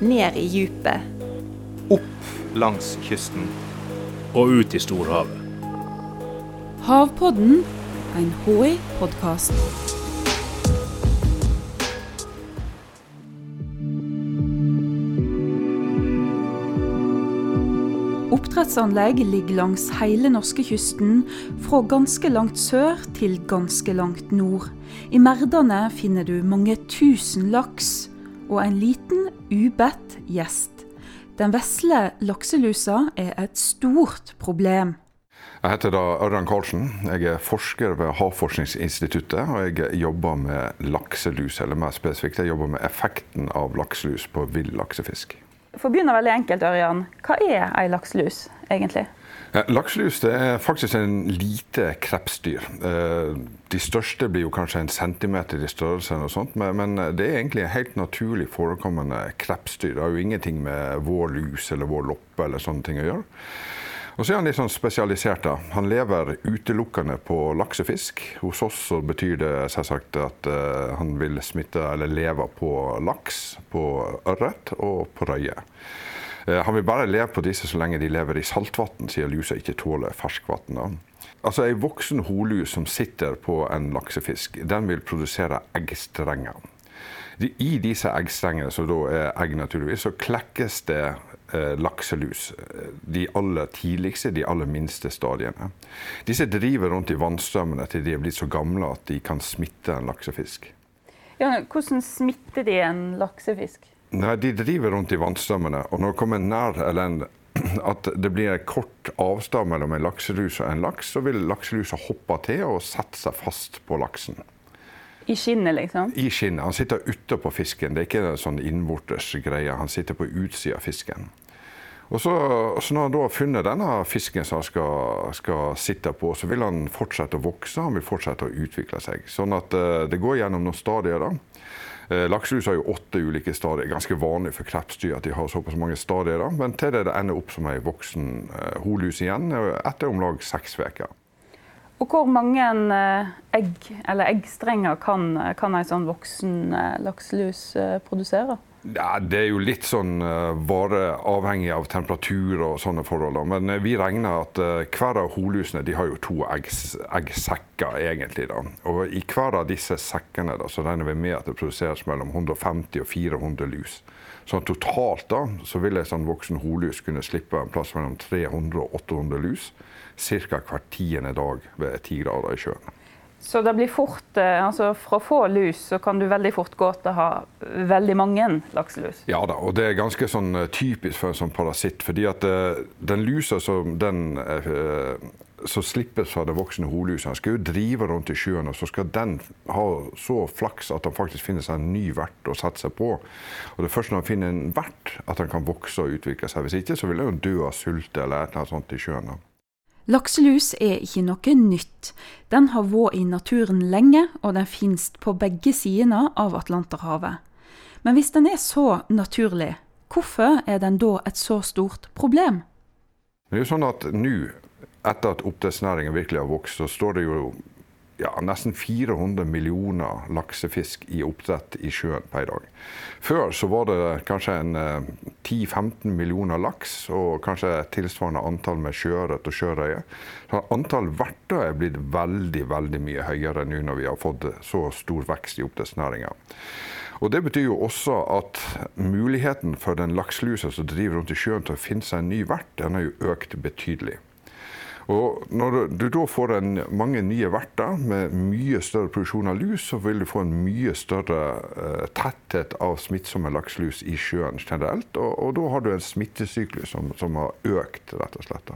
ned i djupet. Opp langs kysten. Og ut i storhavet. Havpodden, en HI-podkast. Oppdrettsanlegg ligger langs hele norskekysten, fra ganske langt sør til ganske langt nord. I merdene finner du mange tusen laks og en liten, ubedt gjest. Den vesle lakselusa er et stort problem. Jeg heter da Ørjan Karlsen. Jeg er forsker ved Havforskningsinstituttet. Og jeg jobber med lakselus, eller mer spesifikt, jeg jobber med effekten av lakselus på vill laksefisk. For å begynne veldig enkelt, Ørjan. Hva er ei lakselus, egentlig? Lakselus det er faktisk en lite krepsdyr. De største blir kanskje en centimeter i størrelse, sånt, men det er egentlig en helt naturlig forekommende krepsdyr. Det har jo ingenting med vår lus eller vår loppe eller sånne ting å gjøre. Og så er han litt sånn spesialisert. da. Han lever utelukkende på laksefisk. Hos oss så betyr det selvsagt at uh, han vil smitte eller leve på laks, på ørret og på røye. Uh, han vil bare leve på disse så lenge de lever i saltvann, siden lusa ikke tåler ferskvann. Altså Ei voksen holus som sitter på en laksefisk, den vil produsere eggstrenger. I disse eggstrengene, som da er egg naturligvis, så klekkes det lakselus. De aller tidligste, de aller minste stadiene. Disse driver rundt i vannstrømmene til de er blitt så gamle at de kan smitte en laksefisk. Ja, hvordan smitter de en laksefisk? Nei, De driver rundt i vannstammene. og når det kommer nær eller en, at det blir en kort avstand mellom en lakselus og en laks, så vil lakselusa hoppe til og sette seg fast på laksen. I skinnet, liksom? I skinnet. Han sitter utapå fisken. Det er ikke en sånn innvortes greie. Han sitter på utsida av fisken. Og så, så, Når han da har funnet denne fisken som han skal, skal, sitte på, så vil han fortsette å vokse han vil fortsette å utvikle seg. Sånn at uh, det går gjennom noen stadier. da. Uh, Lakselus har jo åtte ulike stadier. Ganske vanlig for krepsdyr at de har såpass mange stadier. Men til det, det ender opp som ei voksen uh, holus igjen etter om lag seks uker. Og hvor mange egg eller eggstrenger kan, kan en sånn voksen lakselus produsere? Ja, det er jo litt sånn vare avhengig av temperatur og sånne forhold. Men vi regner at hver av holusene de har jo to eggs, eggsekker, egentlig. da. Og i hver av disse sekkene da, så regner vi med at det produseres mellom 150 og 400 lus. Så totalt da, så vil en sånn voksen holus kunne slippe en plass mellom 300 og 800 lus ca. hver tiende dag ved 10 grader i sjøen. Så det blir fort, altså Fra få lus så kan du veldig fort gå til å ha veldig mange lakselus? Ja da, og det er ganske sånn typisk for en sånn parasitt. fordi at den lusa som den som slippes fra den voksne holusa, skal jo drive rundt i sjøen, og så skal den ha så flaks at den faktisk finner seg en ny vert å sette seg på. Og det er først når den finner en vert at den kan vokse og utvikle seg. Hvis ikke så vil den dø av sult eller et eller annet sånt i sjøen. Lakselus er ikke noe nytt. Den har vært i naturen lenge, og den finnes på begge sidene av Atlanterhavet. Men hvis den er så naturlig, hvorfor er den da et så stort problem? Det er jo sånn at nå, etter at oppdrettsnæringen virkelig har vokst, så står det jo ja, nesten 400 millioner laksefisk i oppdrett i sjøen per dag. Før så var det kanskje 10-15 millioner laks og kanskje tilsvarende antall med sjøørret og sjørøye. Antall verter er blitt veldig veldig mye høyere nå når vi har fått så stor vekst i oppdrettsnæringa. Og Det betyr jo også at muligheten for den lakselusa som driver rundt i sjøen til å finne seg en ny vert, den har jo økt betydelig. Og når du da får en, mange nye verter med mye større produksjon av lus, så vil du få en mye større uh, tetthet av smittsomme lakselus i sjøen generelt. Og, og da har du en smittesyklus som, som, har økt, rett og slett.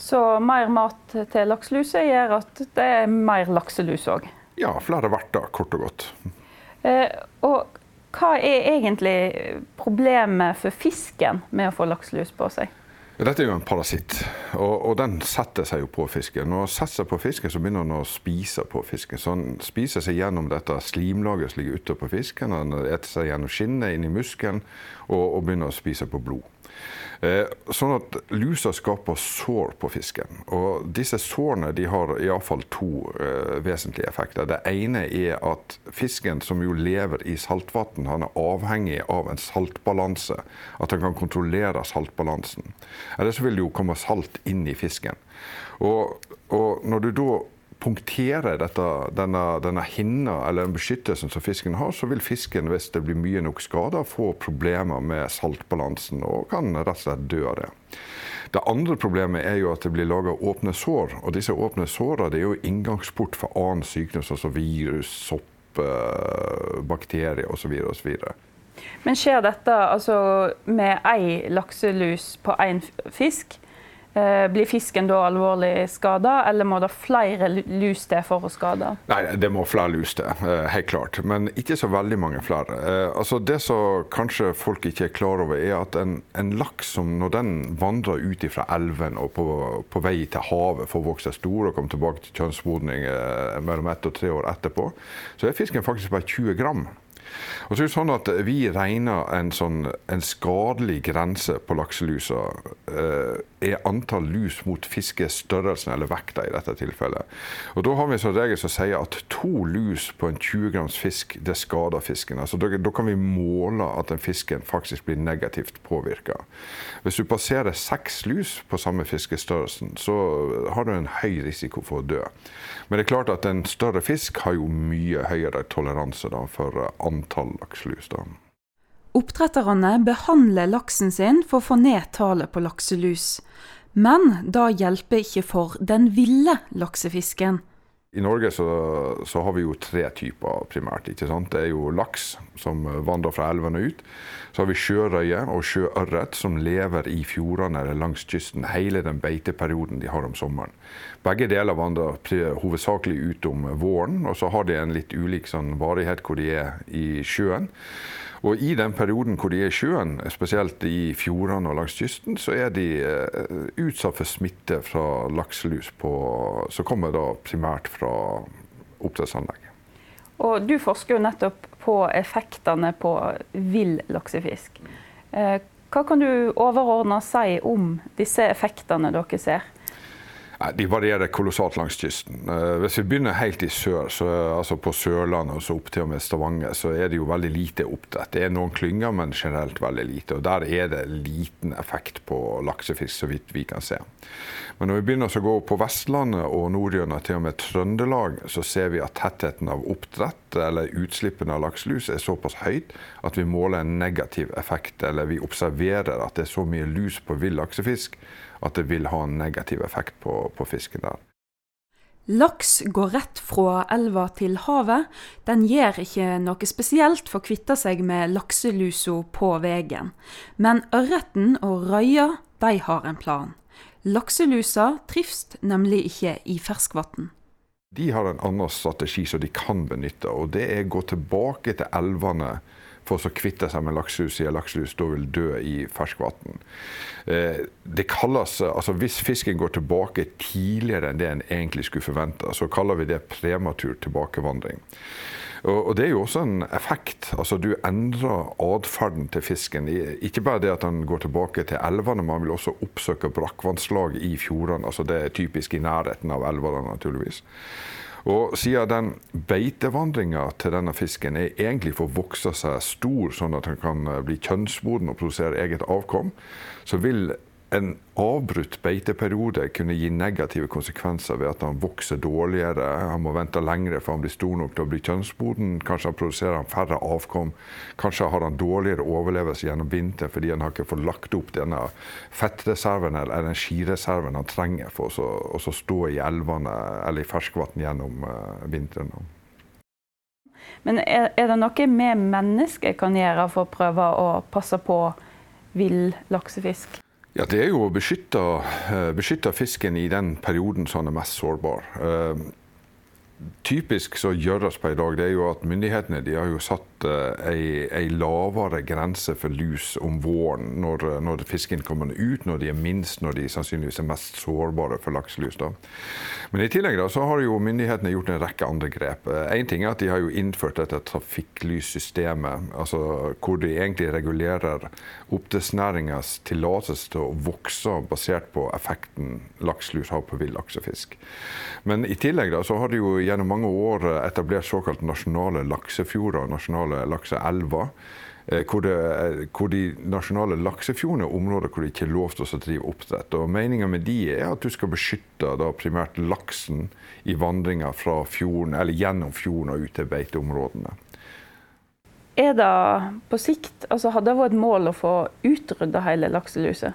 Så mer mat til lakseluset gjør at det er mer lakselus òg? Ja, flere verter, kort og godt. Uh, og hva er egentlig problemet for fisken med å få lakselus på seg? Dette er jo en parasitt, og, og, den setter seg jo på fisken. Når den setter seg på fisken, så begynner den å spise på fisken. Så den spiser seg gjennom dette slimlaget som ligger ute på fisken. Den eter seg gjennom skinnet inn i muskelen og, og, begynner å spise på blod. Eh, sånn at lusa skaper sår på fisken. Og disse sårene de har iallfall to uh, vesentlige effekter. Det ene er at fisken, som jo lever i saltvann, han er avhengig av en saltbalanse. At han kan kontrollere saltbalansen. Ellers vil det jo komme salt inn i fisken. Og, og når du da punktere dette, denne, denne, hinna eller den beskyttelsen som fisken har, så vil fisken, hvis det blir mye nok skader, få problemer med saltbalansen og kan rett og slett dø av det. Det andre problemet er jo at det blir laga åpne sår. Og disse åpne sårene er jo inngangsport for annen sykdom, som altså virus, sopp, bakterier osv. osv. Men skjer dette altså, med ei lakselus på én fisk? Eh, blir fisken da alvorlig skada, eller må det flere lus til for å skade? Nei, det må flere lus til, eh, helt klart. Men ikke så veldig mange flere. Eh, altså det som kanskje folk ikke er klar over, er at en, en laks som når den vandrer ut fra elven og på, på vei til havet får vokse stor og komme tilbake til kjønnsmodning mellom ett og tre år etterpå, så er fisken faktisk bare 20 gram. Og så er det sånn at Vi regner en, sånn, en skadelig grense på lakselusa eh, er antall lus mot fiskestørrelsen, eller vekta i dette tilfellet. Og Da har vi sånn regel som sier at to lus på en 20 grams fisk det skader fisken. Altså da, da, kan vi måle at den fisken faktisk blir negativt påvirka. Hvis du passerer seks lus på samme fiskestørrelsen, så har du en høy risiko for å dø. Men det er klart at en større fisk har jo mye høyere toleranse da, for antall lakselus. da. Oppdretterne behandler laksen sin for å få ned tallet på lakselus. Men da hjelper ikke for den ville laksefisken. I Norge så, så, har vi jo tre typer primært. ikke sant? Det er jo laks, som vandrer fra elvene ut. Så har vi sjørøye og sjøørret, som lever i fjordene eller langs kysten hele den beiteperioden de har om sommeren. Begge deler vandrer hovedsakelig ut om våren, og så har de en litt ulik sånn varighet hvor de er i sjøen. Og i den perioden hvor de er i sjøen, spesielt i fjordene og langs kysten, så er de eh, utsatt for smitte fra lakselus som kommer da primært fra oppdrettsanlegg. Og du forsker jo nettopp på effektene på vill laksefisk. Eh, hva kan du overordna si om disse effektene dere ser? De varierer kolossalt langs kysten. Eh, hvis vi begynner helt i sør, så, altså på Sørlandet og så opp til og med Stavanger, så er det jo veldig lite oppdrett. Det er noen klynger, men generelt veldig lite. Og Der er det liten effekt på laksefisk, så vidt vi kan se. Men når vi begynner å gå på Vestlandet og nordgjennom til og med Trøndelag, så ser vi at tettheten av oppdrett eller utslippene av lakselus er såpass høyt at vi måler en negativ effekt, eller vi observerer at det er så mye lus på vill laksefisk at det vil ha en negativ effekt på, på fisken der. Laks går rett fra elva til havet. Den gjør ikke noe spesielt for å kvitte seg med lakselusa på veien. Men ørreten og røya, de har en plan. Lakselusa trives nemlig ikke i ferskvann. De har en annen strategi som de kan benytte, og det er å gå tilbake til elvene for å kvitte seg med lakselus, siden lakselus da vil dø i ferskvann. Eh, det kalles, altså Hvis fisken går tilbake tidligere enn det en egentlig skulle forvente, så kaller vi det prematur tilbakevandring. Og Det er jo også en effekt. altså Du endrer atferden til fisken. Ikke bare det at den går tilbake til elvene, man vil også oppsøke brakkvannslag i fjordene. altså Det er typisk i nærheten av elvene, naturligvis. Og siden den beitevandringa til denne fisken er egentlig for å vokse seg stor, sånn at den kan eh, bli kjønnsmoden og produsere eget avkom, så vil en avbrutt beiteperiode kunne gi negative konsekvenser ved at han vokser dårligere, han må vente lengre før han blir stor nok til å bli kjønnsmoden, kanskje han produserer færre avkom, kanskje har han dårligere overlevelse gjennom vinteren fordi han har ikke fått lagt opp denne fettreserven eller energireserven han trenger for å stå i elvene eller i ferskvann gjennom uh, vinteren. Men er, er det noe vi mennesker kan gjøre for å prøve å passe på vill laksefisk? Ja, Det er jo å eh, beskytte, fisken i den perioden som han er mest sårbar. Eh, typisk så gjøres på i dag, det er jo at myndighetene har satt uh, ei, ei, lavere grense for lus om våren når, når fisken kommer ut, når de er minst, når de sannsynligvis er mest sårbare for lakselus. Da. Men i tillegg da, så har jo myndighetene gjort en rekke andre grep. Én ting er at de har jo innført dette trafikklyssystemet, altså hvor de egentlig regulerer oppdrettsnæringas tillatelse til å vokse basert på effekten lakselus har på vill laksefisk. Men i tillegg da, så har de jo gjennom mange år etablert såkalt nasjonale laksefjorder og nasjonale lakseelver. Eh, hvor, det, hvor, de nasjonale laksefjordene er områder hvor det ikke er lov til å drive oppdrett. Og Meninga med de er at du skal beskytte primært laksen i vandringa gjennom fjorden og ut til beiteområdene. Er det på sikt, altså Hadde det vært et mål å få utrydda hele lakseluset?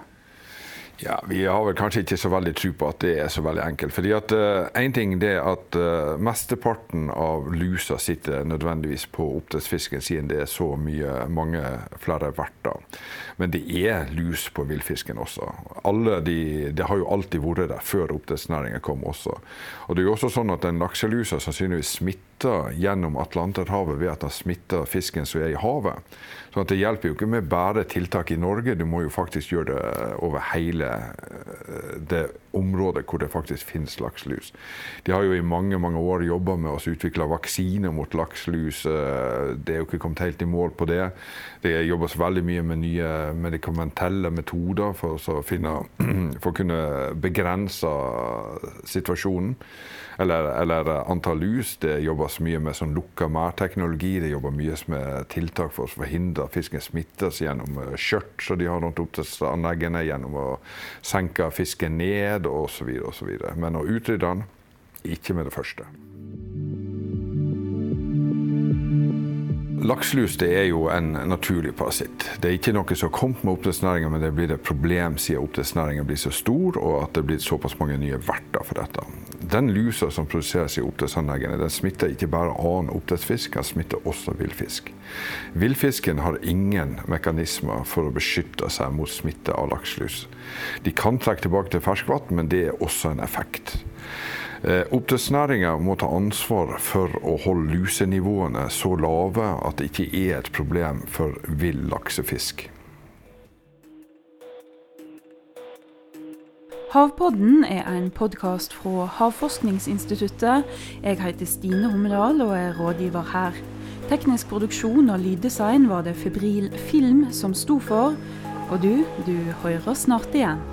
Ja, Vi har vel kanskje ikke så veldig tro på at det er så veldig enkelt. fordi at uh, ting er at uh, Mesteparten av lusa sitter nødvendigvis på oppdrettsfisken, siden det er så mye, mange flere verter. Men det er lus på villfisken også. Alle de, det har jo alltid vært der før oppdrettsnæringen kom også. Og det er jo også sånn at den lakselusa sannsynligvis smitter gjennom Atlanterhavet ved at den smitter fisken som er i havet. Så det hjelper jo ikke med bare tiltak i Norge, du må jo faktisk gjøre det over hele eh, det området hvor det faktisk finnes lakselus. De har jo i mange mange år jobba med å utvikle vaksiner mot lakselus. Eh, det er jo ikke kommet helt i mål på det. Det jobbes veldig mye med nye medikamentelle metoder for å, finne, for å kunne begrense situasjonen eller, eller, antall lus. Det jobbes mye med sånn lukka merdteknologi. Det jobber mye med tiltak for å forhindre at fisken smittes gjennom eh, skjørt som de har rundt oppdrettsanleggene, gjennom å senke fisken ned osv. osv. Men å utrydde den, ikke med det første. Lakselus er jo en naturlig parasitt. Det er ikke noe som har kommet med oppdrettsnæringa, men det blir et problem siden oppdrettsnæringa blir så stor og at det blir såpass mange nye verter for dette. Den lusa som produseres i oppdrettsanleggene, den smitter ikke bare annen oppdrettsfisk, den smitter også villfisk. Villfisken har ingen mekanismer for å beskytte seg mot smitte av lakselus. De kan trekke tilbake til ferskvann, men det er også en effekt. Eh, oppdrettsnæringa må ta ansvar for å holde lusenivåene så lave at det ikke er et problem for vill laksefisk. Havpodden er en podkast fra Havforskningsinstituttet. Jeg heter Stine Hommedal og er rådgiver her. Teknisk produksjon og lyddesign var det Febril Film som sto for. Og du, du hører snart igjen.